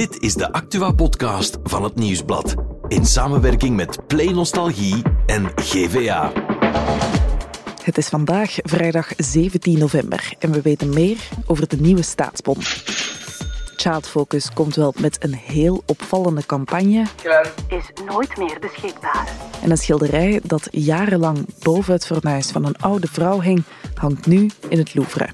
Dit is de Actua-podcast van het Nieuwsblad. In samenwerking met Play Nostalgie en GVA. Het is vandaag vrijdag 17 november en we weten meer over de nieuwe staatsbon. Child Focus komt wel met een heel opvallende campagne. is nooit meer beschikbaar. En een schilderij dat jarenlang boven het fornuis van een oude vrouw hing, hangt nu in het Louvre.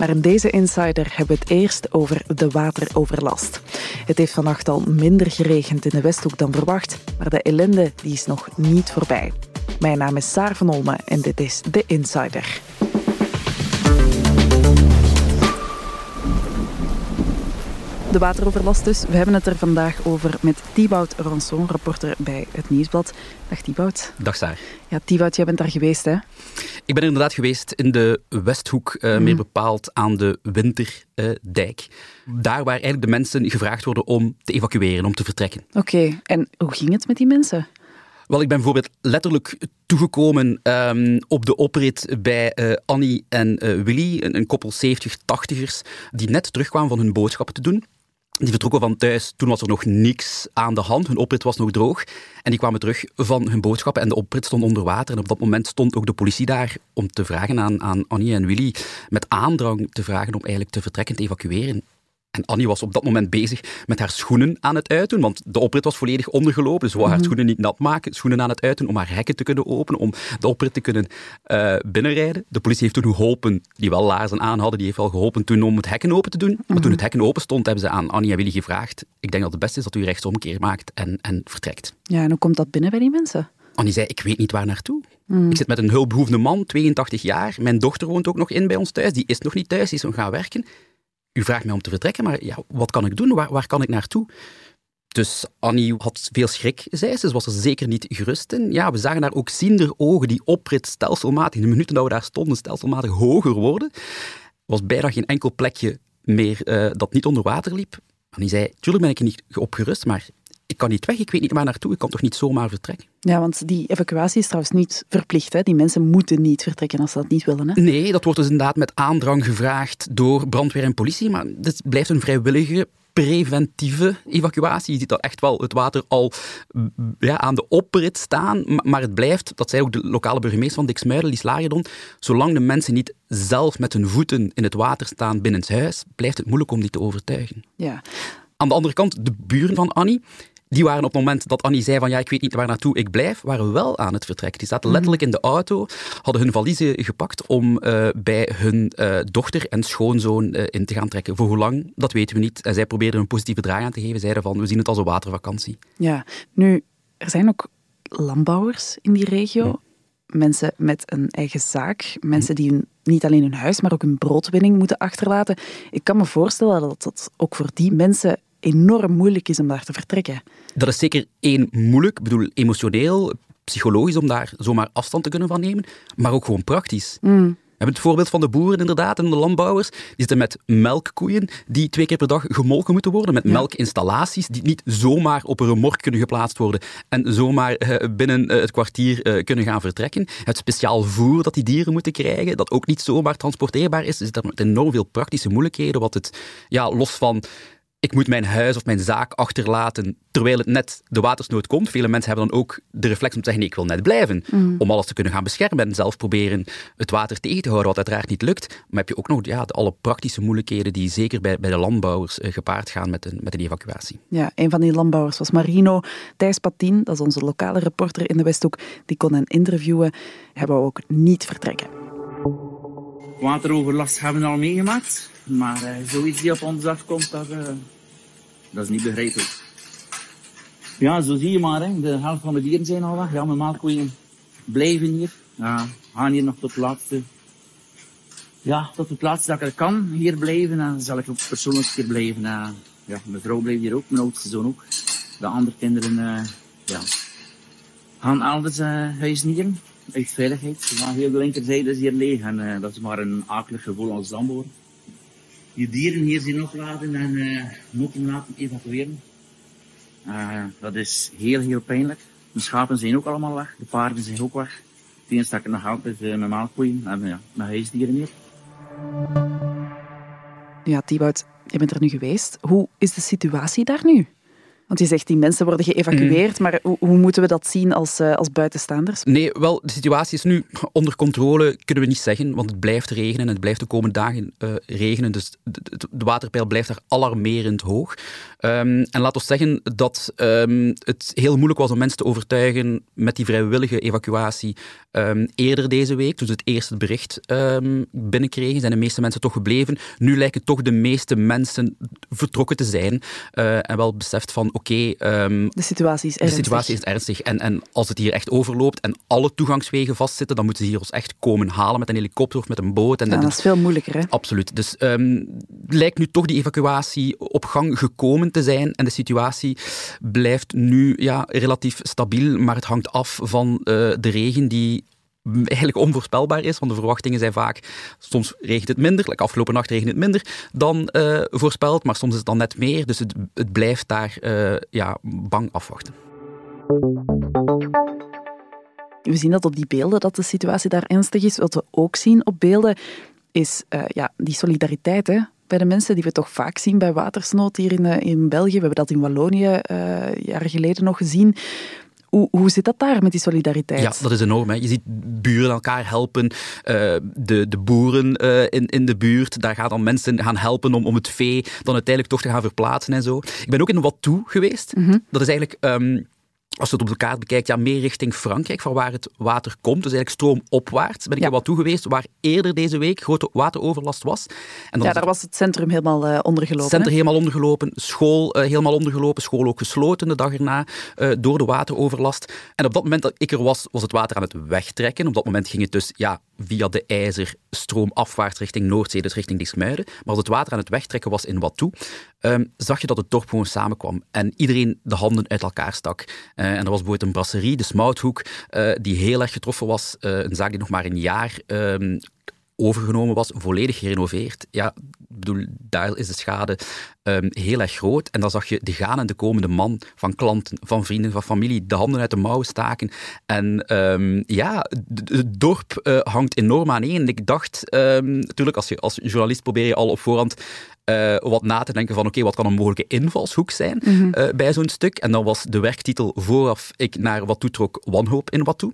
Maar in deze Insider hebben we het eerst over de wateroverlast. Het heeft vannacht al minder geregend in de Westhoek dan verwacht, maar de ellende die is nog niet voorbij. Mijn naam is Saar van Olme en dit is The Insider. De wateroverlast dus. We hebben het er vandaag over met Thibaut Ranson, reporter bij het Nieuwsblad. Dag Thibaut. Dag Saar. Ja, Thibaut, jij bent daar geweest hè? Ik ben er inderdaad geweest in de Westhoek, uh, meer bepaald aan de Winterdijk. Daar waar eigenlijk de mensen gevraagd worden om te evacueren, om te vertrekken. Oké, en hoe ging het met die mensen? Wel, ik ben bijvoorbeeld letterlijk toegekomen um, op de oprit bij uh, Annie en uh, Willy, een, een koppel 70-80ers, die net terugkwamen van hun boodschappen te doen. Die vertrokken van thuis, toen was er nog niks aan de hand. Hun oprit was nog droog. En die kwamen terug van hun boodschappen en de oprit stond onder water. En op dat moment stond ook de politie daar om te vragen aan, aan Annie en Willy, met aandrang te vragen om eigenlijk te vertrekken, te evacueren. En Annie was op dat moment bezig met haar schoenen aan het uitdoen, want de oprit was volledig ondergelopen. Dus ze wou haar schoenen niet nat maken, schoenen aan het uitdoen om haar hekken te kunnen openen, om de oprit te kunnen uh, binnenrijden. De politie heeft toen geholpen, die wel laarzen aan hadden, die heeft wel geholpen toen om het hekken open te doen. Maar toen het hekken open stond, hebben ze aan Annie en Willy gevraagd, ik denk dat het beste is dat u rechtsomkeer maakt en, en vertrekt. Ja, en hoe komt dat binnen bij die mensen? Annie zei, ik weet niet waar naartoe. Ik zit met een hulpbehoevende man, 82 jaar. Mijn dochter woont ook nog in bij ons thuis. Die is nog niet thuis, die is nog gaan werken u vraagt mij om te vertrekken, maar ja, wat kan ik doen? Waar, kan ik naartoe? Dus Annie had veel schrik, zei ze. Ze was er zeker niet gerust in. Ja, we zagen daar ook ziender ogen die oprit stelselmatig, in de minuten dat we daar stonden, stelselmatig hoger worden. Was bijna geen enkel plekje meer uh, dat niet onder water liep. Annie zei, tuurlijk ben ik er niet opgerust, maar ik kan niet weg, ik weet niet waar naartoe, ik kan toch niet zomaar vertrekken. Ja, want die evacuatie is trouwens niet verplicht. Hè? Die mensen moeten niet vertrekken als ze dat niet willen. Hè? Nee, dat wordt dus inderdaad met aandrang gevraagd door brandweer en politie, maar het blijft een vrijwillige preventieve evacuatie. Je ziet dat echt wel het water al ja, aan de oprit staan, maar het blijft, dat zei ook de lokale burgemeester van Dixmuiden, Lies Lariadon, zolang de mensen niet zelf met hun voeten in het water staan binnen het huis, blijft het moeilijk om die te overtuigen. Ja. Aan de andere kant, de buren van Annie, die waren op het moment dat Annie zei van ja, ik weet niet waar naartoe ik blijf, waren wel aan het vertrekken. Die zaten letterlijk in de auto, hadden hun valiezen gepakt om uh, bij hun uh, dochter en schoonzoon uh, in te gaan trekken. Voor hoe lang, dat weten we niet. En zij probeerden een positieve draai aan te geven, zeiden van we zien het als een watervakantie. Ja, nu, er zijn ook landbouwers in die regio. Ja. Mensen met een eigen zaak, mensen die niet alleen hun huis, maar ook hun broodwinning moeten achterlaten. Ik kan me voorstellen dat dat ook voor die mensen enorm moeilijk is om daar te vertrekken. Dat is zeker één moeilijk, ik bedoel emotioneel, psychologisch om daar zomaar afstand te kunnen van nemen, maar ook gewoon praktisch. Mm. We hebben het voorbeeld van de boeren inderdaad en de landbouwers. Die zitten met melkkoeien die twee keer per dag gemolken moeten worden. Met ja. melkinstallaties die niet zomaar op een remork kunnen geplaatst worden en zomaar uh, binnen uh, het kwartier uh, kunnen gaan vertrekken. Het speciaal voer dat die dieren moeten krijgen, dat ook niet zomaar transporteerbaar is. Er zitten enorm veel praktische moeilijkheden, wat het ja, los van ik moet mijn huis of mijn zaak achterlaten terwijl het net de watersnood komt. Vele mensen hebben dan ook de reflex om te zeggen, nee, ik wil net blijven. Mm. Om alles te kunnen gaan beschermen en zelf proberen het water tegen te houden, wat uiteraard niet lukt. Maar heb je ook nog ja, de, alle praktische moeilijkheden die zeker bij, bij de landbouwers uh, gepaard gaan met een, met een evacuatie. Ja, een van die landbouwers was Marino Thijs Patien, dat is onze lokale reporter in de Westhoek. Die kon hen interviewen, hebben we ook niet vertrekken. Wateroverlast hebben we al meegemaakt. Maar uh, zoiets die op ons afkomt, dat, uh, dat is niet begrijpelijk. Ja, zo zie je maar, hè. de helft van de dieren zijn al weg. Ja, mijn melkkoeien blijven hier. Ja, gaan hier nog tot de laatste. Ja, tot het laatste dat ik er kan hier blijven. En zal ik ook persoonlijk hier blijven. Ja, mijn vrouw blijft hier ook, mijn oudste zoon ook. De andere kinderen, ja, gaan elders uh, huisnieren. Uit veiligheid. Maar heel de linkerzijde is hier leeg. En dat is maar een akelig gevoel als damboor je dieren hier zien opladen en uh, moeten laten evacueren. Uh, dat is heel, heel pijnlijk. De schapen zijn ook allemaal weg, de paarden zijn ook weg. Het enige ik nog altijd uh, mijn melkkoeien en ja, mijn huisdieren hier. Ja, Thibaut, je bent er nu geweest. Hoe is de situatie daar nu? Want je zegt, die mensen worden geëvacueerd, Mhm. maar hoe, hoe moeten we dat zien als, uh, als buitenstaanders? Nee, wel, de situatie is nu onder controle, kunnen we niet zeggen, want het blijft regenen en het blijft de komende dagen uh, regenen. Dus de, de, de, waterpeil blijft daar alarmerend hoog. Um, en laat ons zeggen dat um, het heel moeilijk was om mensen te overtuigen met die vrijwillige evacuatie. Um, eerder deze week, toen ze het eerste bericht binnenkregen, zijn de meeste mensen toch gebleven. Nu lijken toch de meeste mensen vertrokken te zijn uh, en wel beseft van oké, de situatie is ernstig. De situatie is ernstig. En, en als het hier echt overloopt en alle toegangswegen vastzitten, dan moeten ze hier ons echt komen halen met een helikopter of met een boot. En ja, dat is veel moeilijker, hè? Absoluut. Dus um, lijkt nu toch die evacuatie op gang gekomen te zijn. En de situatie blijft nu ja, relatief stabiel, maar het hangt af van uh, de regen die eigenlijk onvoorspelbaar is, want de verwachtingen zijn vaak, soms regent het minder, like afgelopen nacht regent het minder dan uh, voorspeld, maar soms is het dan net meer, dus het, het blijft daar uh, ja, bang afwachten. We zien dat op die beelden, dat de situatie daar ernstig is. Wat we ook zien op beelden, is uh, ja, die solidariteit hè, bij de mensen die we toch vaak zien bij watersnood hier in, in België. We hebben dat in Wallonië jaren geleden nog gezien. Hoe, hoe zit dat daar met die solidariteit? Ja, dat is enorm. Hè. Je ziet buren elkaar helpen, uh, de, de boeren uh, in, in de buurt. Daar gaan dan mensen gaan helpen om, om het vee dan uiteindelijk toch te gaan verplaatsen en zo. Ik ben ook in Wattou geweest. Mhm. Dat is eigenlijk... Um, als je het op de kaart bekijkt, ja, meer richting Frankrijk, van waar het water komt. Dus eigenlijk stroomopwaarts. Ben ik Ja. er wat toe geweest, waar eerder deze week grote wateroverlast was. En dan Ja, daar was het centrum helemaal uh, ondergelopen. Center hè? helemaal ondergelopen, school uh, helemaal ondergelopen, school ook gesloten de dag erna uh, door de wateroverlast. En op dat moment dat ik er was, was het water aan het wegtrekken. Op dat moment ging het dus ja, via de IJzer stroomafwaarts richting Noordzee, dus richting Diksmuiden. Maar als het water aan het wegtrekken was in Wattou, um, zag je dat het dorp gewoon samenkwam. En iedereen de handen uit elkaar stak. Uh, en er was bijvoorbeeld een brasserie, de Smouthoek, uh, die heel erg getroffen was. Uh, een zaak die nog maar een jaar um, overgenomen was, volledig gerenoveerd. Ja, bedoel, daar is de schade um, heel erg groot. En dan zag je de gaan en de komende man van klanten, van vrienden, van familie, de handen uit de mouwen staken. En um, ja, het dorp uh, hangt enorm aan één. Ik dacht, um, natuurlijk, als, je, als journalist probeer je al op voorhand uh, wat na te denken van oké, okay, wat kan een mogelijke invalshoek zijn Mhm. uh, bij zo'n stuk. En dan was de werktitel vooraf ik naar wat toetrok wanhoop in wat toe.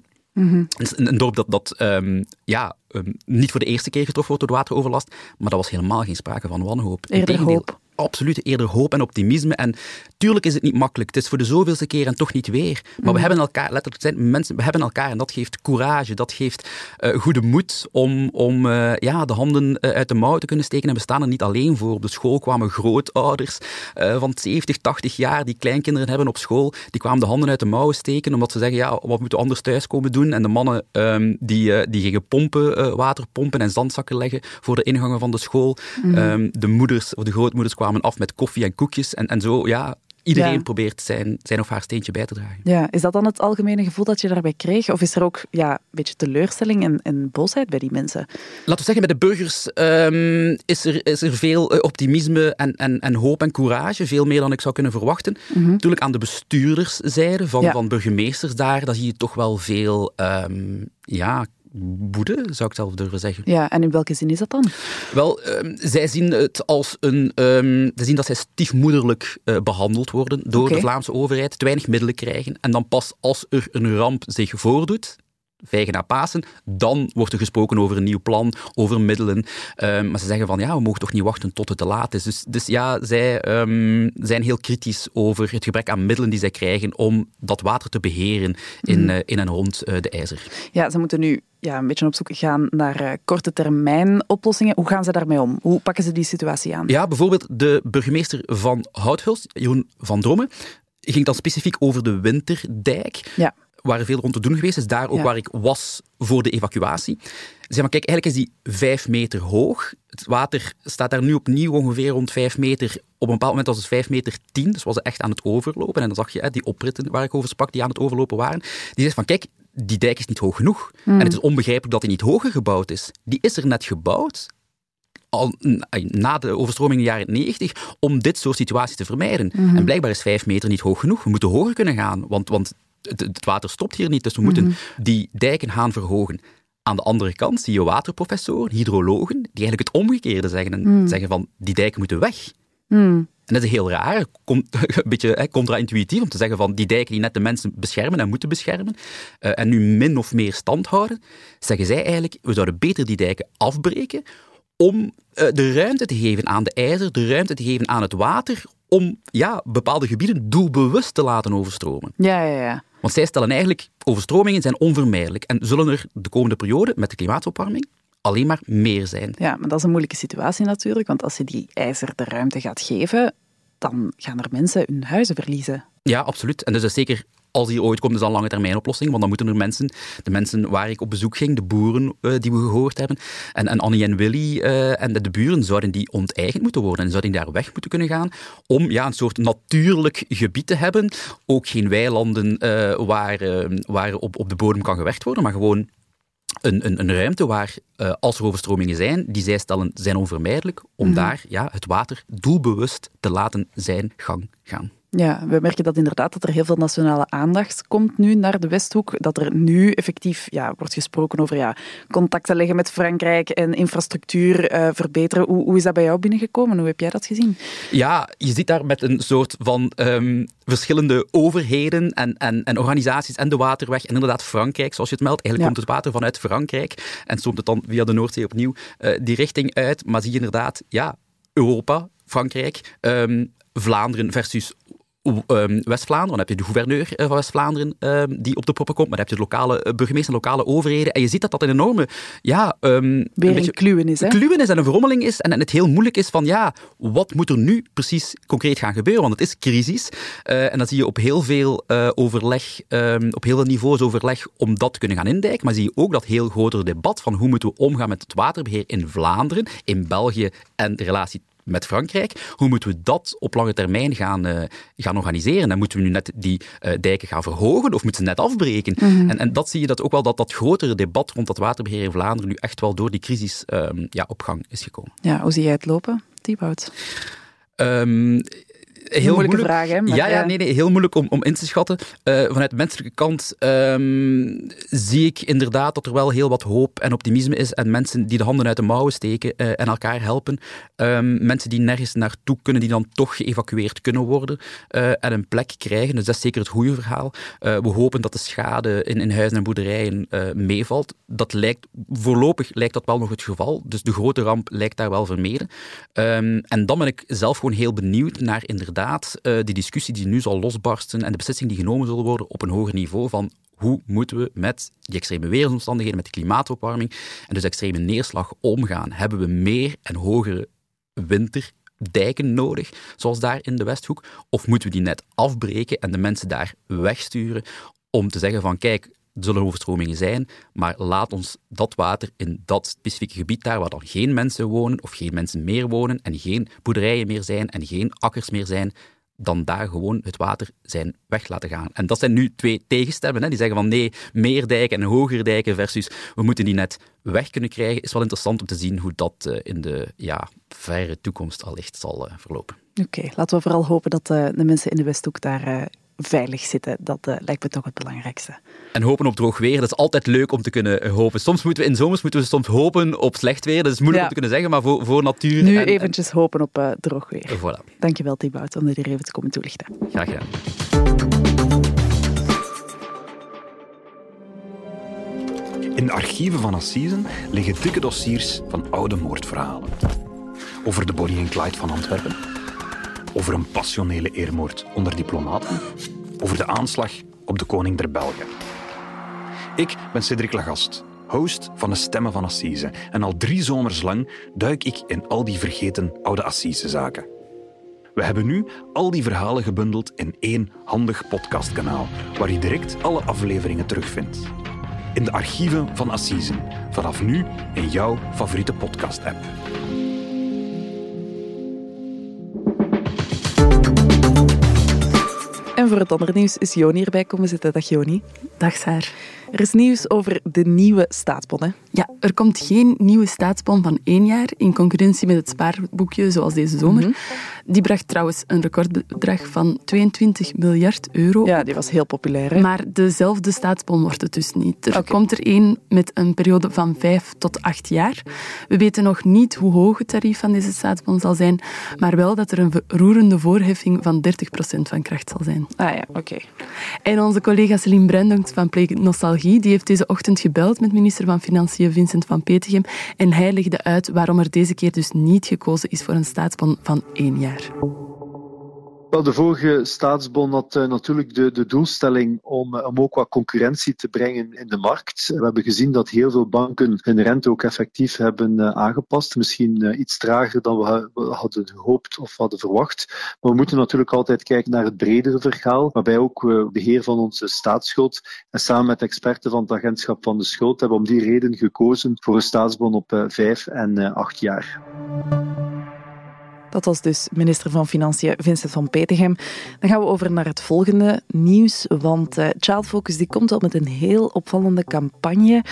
Is een, een dorp dat, dat um, ja, um, niet voor de eerste keer getroffen wordt door de wateroverlast, maar dat was helemaal geen sprake van wanhoop. Eerder Integendeel, hoop. Absoluut, eerder hoop en optimisme. En tuurlijk is het niet makkelijk. Het is voor de zoveelste keer en toch niet weer. Maar we hebben elkaar, letterlijk zijn mensen, we hebben elkaar en dat geeft courage, dat geeft uh, goede moed om, om uh, ja, de handen uh, uit de mouw te kunnen steken. En we staan er niet alleen voor. Op de school kwamen grootouders uh, van 70, 80 jaar die kleinkinderen hebben op school. Die kwamen de handen uit de mouwen steken omdat ze zeggen, ja, wat moeten we anders thuis komen doen? En de mannen um, die, die gingen pompen, uh, water pompen en zandzakken leggen voor de ingangen van de school. Mhm. Um, de moeders of de grootmoeders kwamen af met koffie en koekjes. En, en zo, ja, iedereen Ja. probeert zijn, zijn of haar steentje bij te dragen. Ja, is dat dan het algemene gevoel dat je daarbij kreeg? Of is er ook ja, een beetje teleurstelling en, en boosheid bij die mensen? Laten we zeggen, bij de burgers um, is, er, is er veel uh, optimisme en, en, en hoop en courage. Veel meer dan ik zou kunnen verwachten. Mm -hmm. Natuurlijk aan de bestuurderszijde van, Ja. van burgemeesters daar, daar zie je toch wel veel um, ja, woede, zou ik zelf durven zeggen. Ja, en in welke zin is dat dan? Wel, um, zij zien het als een. Um, ze zien dat zij stiefmoederlijk uh, behandeld worden door de Vlaamse overheid, te weinig middelen krijgen. En dan pas als er een ramp zich voordoet. Vijgen na Pasen, dan wordt er gesproken over een nieuw plan, over middelen. Um, maar ze zeggen van ja, we mogen toch niet wachten tot het te laat is. Dus, dus ja, zij um, zijn heel kritisch over het gebrek aan middelen die zij krijgen om dat water te beheren in, Mhm. uh, in en rond uh, de IJzer. Ja, ze moeten nu ja, een beetje op zoek gaan naar uh, korte termijn oplossingen. Hoe gaan ze daarmee om? Hoe pakken ze die situatie aan? Ja, bijvoorbeeld de burgemeester van Houthulst, Jeroen van Drommen, ging dan specifiek over de Winterdijk. Ja. Waar veel rond te doen geweest is, daar ook Ja. waar ik was voor de evacuatie. Zeg maar, kijk, eigenlijk is die vijf meter hoog. Het water staat daar nu opnieuw ongeveer rond vijf meter. Op een bepaald moment was het vijf meter tien, dus was het echt aan het overlopen. En dan zag je hè, die opritten waar ik over sprak, die aan het overlopen waren. Die zegt van, kijk, die dijk is niet hoog genoeg. En het is onbegrijpelijk dat die niet hoger gebouwd is. Die is er net gebouwd, al na de overstroming in de jaren 90, om dit soort situaties te vermijden. En blijkbaar is vijf meter niet hoog genoeg. We moeten hoger kunnen gaan, want, want het, het water stopt hier niet. Dus we moeten die dijken gaan verhogen. Aan de andere kant zie je waterprofessoren, hydrologen, die eigenlijk het omgekeerde zeggen. En zeggen van, die dijken moeten weg. En dat is heel raar, komt, een beetje hè, contra-intuïtief om te zeggen van die dijken die net de mensen beschermen en moeten beschermen eh, en nu min of meer stand houden, zeggen zij eigenlijk, we zouden beter die dijken afbreken om eh, de ruimte te geven aan de ijzer, de ruimte te geven aan het water, om ja, bepaalde gebieden doelbewust te laten overstromen. Ja, ja, ja. Want zij stellen eigenlijk, overstromingen zijn onvermijdelijk en zullen er de komende periode met de klimaatopwarming alleen maar meer zijn. Ja, maar dat is een moeilijke situatie natuurlijk, want als je die ijzer de ruimte gaat geven, dan gaan er mensen hun huizen verliezen. Ja, absoluut. En dus dat is zeker als die ooit komt, is dat een lange termijn oplossing. Want dan moeten er mensen, de mensen waar ik op bezoek ging, de boeren eh, die we gehoord hebben, en, en Annie en Willy eh, en de, de buren, zouden die onteigend moeten worden en zouden die daar weg moeten kunnen gaan om ja, een soort natuurlijk gebied te hebben. Ook geen weilanden eh, waar, waar op, op de bodem kan gewerkt worden, maar gewoon een, een, een ruimte waar, als er overstromingen zijn, die zij stellen zijn onvermijdelijk, om daar ja, het water doelbewust te laten zijn gang gaan. Ja, we merken dat inderdaad dat er heel veel nationale aandacht komt nu naar de Westhoek. Dat er nu effectief ja, wordt gesproken over ja, contacten leggen met Frankrijk en infrastructuur eh, verbeteren. Hoe, hoe is dat bij jou binnengekomen? Hoe heb jij dat gezien? Ja, je zit daar met een soort van ehm, verschillende overheden en, en, en organisaties en de waterweg en inderdaad Frankrijk, zoals je het meldt. Eigenlijk Ja. komt het water vanuit Frankrijk en stroomt het dan via de Noordzee opnieuw eh, die richting uit. Maar zie je inderdaad, ja, Europa, Frankrijk, ehm, Vlaanderen versus West-Vlaanderen. Dan heb je de gouverneur eh, van West-Vlaanderen ehm, die op de proppen komt, maar dan heb je de lokale eh, burgemeester en lokale overheden. En je ziet dat dat een enorme, ja, ehm, een Weer een kluwen is, hè? kluwen is en een verrommeling is en, en het heel moeilijk is van ja, wat moet er nu precies concreet gaan gebeuren? Want het is crisis Eh, en dan zie je op heel veel overleg, ehm, op heel veel niveaus overleg om dat te kunnen gaan indijken, maar zie je ook dat heel grotere debat van hoe moeten we omgaan met het waterbeheer in Vlaanderen, in België en de relatie met Frankrijk. Hoe moeten we dat op lange termijn gaan, eh, gaan organiseren? En moeten we nu net die eh, dijken gaan verhogen of moeten ze net afbreken? en, en dat zie je dat ook wel dat dat grotere debat rond dat waterbeheer in Vlaanderen nu echt wel door die crisis ehm, ja, op gang is gekomen. Ja, hoe zie jij het lopen, Thibaut? Ehm, heel moeilijke moeilijk. vraag, hè, maar ja, ja, nee, nee, heel moeilijk om, om in te schatten. Eh, vanuit de menselijke kant ehm, zie ik inderdaad dat er wel heel wat hoop en optimisme is en mensen die de handen uit de mouwen steken eh, en elkaar helpen. Ehm, mensen die nergens naartoe kunnen, die dan toch geëvacueerd kunnen worden eh, en een plek krijgen. Dus dat is zeker het goede verhaal. We hopen dat de schade in, in huizen en boerderijen meevalt. Dat lijkt, voorlopig lijkt dat wel nog het geval. Dus de grote ramp lijkt daar wel vermeden. Ehm, en dan ben ik zelf gewoon heel benieuwd naar inderdaad eh, die discussie die nu zal losbarsten en de beslissingen die genomen zullen worden op een hoger niveau van hoe moeten we met die extreme weersomstandigheden, met de klimaatopwarming en dus extreme neerslag omgaan? Hebben we meer en hogere winterdijken nodig, zoals daar in de Westhoek? Of moeten we die net afbreken en de mensen daar wegsturen om te zeggen van kijk, zullen overstromingen zijn, maar laat ons dat water in dat specifieke gebied daar, waar dan geen mensen wonen of geen mensen meer wonen en geen boerderijen meer zijn en geen akkers meer zijn, dan daar gewoon het water zijn weg laten gaan. En dat zijn nu twee tegenstemmen. Hè? Die zeggen van nee, meer dijken en hogere dijken versus we moeten die net weg kunnen krijgen. Is wel interessant om te zien hoe dat eh, in de ja, verre toekomst allicht zal eh, verlopen. Oké, laten we vooral hopen dat eh, de mensen in de Westhoek daar veilig zitten. Dat eh, lijkt me toch het belangrijkste. En hopen op droog weer, dat is altijd leuk om te kunnen eh, hopen. Soms moeten we in zomers moeten we soms hopen op slecht weer. Dat is moeilijk Ja. om te kunnen zeggen, maar voor, voor natuur... Nu en- eventjes hopen op eh, droog weer. voilà, Dankjewel, Thibaut, om dit hier even te komen toelichten. graag gedaan. In de archieven van Assisen liggen dikke dossiers van oude moordverhalen. Over de Bonnie en Clyde van Antwerpen. Over een passionele eermoord onder diplomaten. Over de aanslag op de koning der Belgen. Ik ben Cedric Lagast, host van de Stemmen van Assise. En al drie zomers lang duik ik in al die vergeten oude Assisezaken. We hebben nu al die verhalen gebundeld in één handig podcastkanaal, waar je direct alle afleveringen terugvindt. In de archieven van Assise, vanaf nu in jouw favoriete podcast-app. Voor het andere nieuws is Joni erbij komen zitten. Dag Joni. Dag Saar. Er is nieuws over de nieuwe staatsbon. Hè? Ja, er komt geen nieuwe staatsbon van één jaar in concurrentie met het spaarboekje zoals deze zomer. Mhm. Die bracht trouwens een recordbedrag van 22 miljard euro. Ja, die was heel populair. Hè? Maar dezelfde staatsbon wordt het dus niet. Er komt er één met een periode van vijf tot acht jaar. We weten nog niet hoe hoog het tarief van deze staatsbon zal zijn, maar wel dat er een roerende voorheffing van 30% van kracht zal zijn. Ah ja, oké. En onze collega Celine Brendonk van Play Nostalgie die heeft deze ochtend gebeld met minister van Financiën Vincent van Petegem en hij legde uit waarom er deze keer dus niet gekozen is voor een staatsbon van één jaar. Wel, de vorige staatsbon had eh, natuurlijk de, de doelstelling om, eh, om ook wat concurrentie te brengen in de markt. We hebben gezien dat heel veel banken hun rente ook effectief hebben eh, aangepast. Misschien iets trager dan we, ha- we hadden gehoopt of hadden verwacht. Maar we moeten natuurlijk altijd kijken naar het bredere verhaal, waarbij ook eh, beheer van onze staatsschuld en samen met experten van het agentschap van de schuld hebben om die reden gekozen voor een staatsbon op vijf en acht jaar. Dat was dus minister van Financiën Vincent van Petegem. Dan gaan we over naar het volgende nieuws, want eh, Child Focus die komt al met een heel opvallende campagne.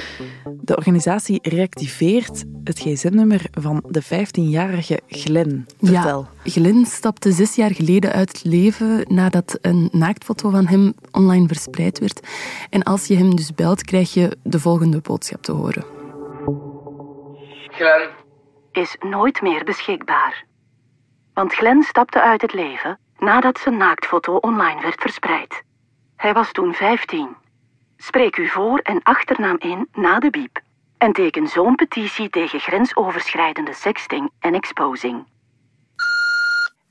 De organisatie reactiveert het gsm-nummer van de 15-jarige Glen. Vertel. Ja, Glenn stapte zes jaar geleden uit het leven nadat een naaktfoto van hem online verspreid werd. En als je hem dus belt, krijg je de volgende boodschap te horen. Glen is nooit meer beschikbaar. Want Glen stapte uit het leven nadat zijn naaktfoto online werd verspreid. Hij was toen 15. Spreek uw voor- en achternaam in na de biep. En teken zo'n petitie tegen grensoverschrijdende sexting en exposing.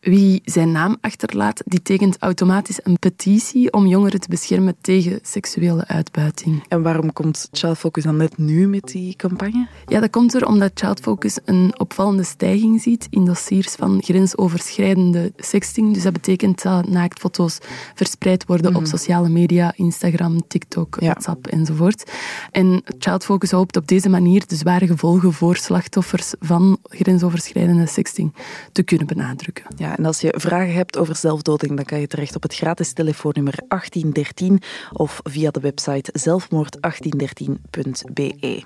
Wie zijn naam achterlaat, die tekent automatisch een petitie om jongeren te beschermen tegen seksuele uitbuiting. En waarom komt Child Focus dan net nu met die campagne? Ja, dat komt er omdat Child Focus een opvallende stijging ziet in dossiers van grensoverschrijdende sexting. Dus dat betekent dat naaktfoto's verspreid worden op sociale media, Instagram, TikTok, Ja. WhatsApp enzovoort. En Child Focus hoopt op deze manier de zware gevolgen voor slachtoffers van grensoverschrijdende sexting te kunnen benadrukken. Ja, en als je vragen hebt over zelfdoding, dan kan je terecht op het gratis telefoonnummer 1813 of via de website zelfmoord1813.be.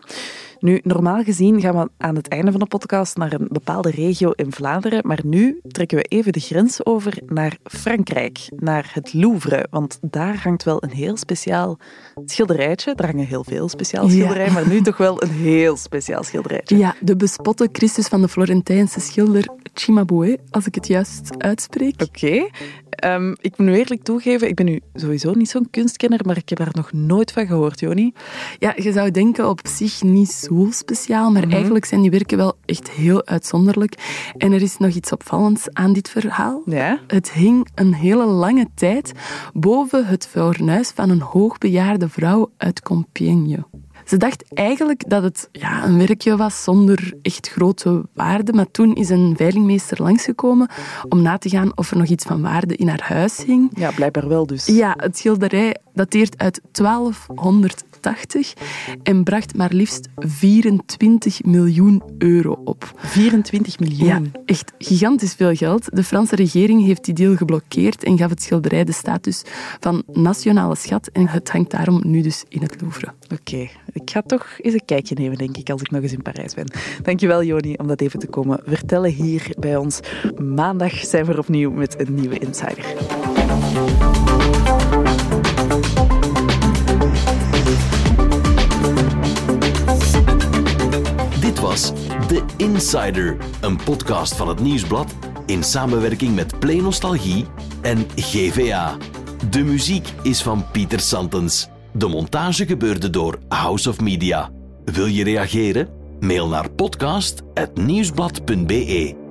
Nu, normaal gezien gaan we aan het einde van de podcast naar een bepaalde regio in Vlaanderen, maar nu trekken we even de grens over naar Frankrijk, naar het Louvre, want daar hangt wel een heel speciaal schilderijtje. Er hangen heel veel speciaal Ja. schilderijen, maar nu toch wel een heel speciaal schilderijtje. Ja, de bespotte Christus van de Florentijnse schilder Cimabue, als ik het juist uitspreek. Oké. Ehm, ik moet nu eerlijk toegeven, ik ben nu sowieso niet zo'n kunstkenner, maar ik heb daar nog nooit van gehoord, Joni. Ja, je zou denken op zich niet zo speciaal, maar eigenlijk zijn die werken wel echt heel uitzonderlijk. En er is nog iets opvallends aan dit verhaal. Ja? Het hing een hele lange tijd boven het fornuis van een hoogbejaarde vrouw uit Compiègne. Ze dacht eigenlijk dat het ja, een werkje was zonder echt grote waarde, maar toen is een veilingmeester langsgekomen om na te gaan of er nog iets van waarde in haar huis hing. Ja, blijkbaar wel dus. Ja, het schilderij dateert uit 1280 en bracht maar liefst 24 miljoen euro op. 24 miljoen. Ja, echt gigantisch veel geld. De Franse regering heeft die deal geblokkeerd en gaf het schilderij de status van nationale schat. En het hangt daarom nu dus in het Louvre. Oké, ik ga toch eens een kijkje nemen, denk ik, als ik nog eens in Parijs ben. Dankjewel, Joni, om dat even te komen vertellen hier bij ons. Maandag zijn we er opnieuw met een nieuwe Insider. Dit was The Insider, een podcast van het Nieuwsblad in samenwerking met Play Nostalgie en GVA. De muziek is van Pieter Santens. De montage gebeurde door House of Media. Wil je reageren? Mail naar podcast.nieuwsblad.be.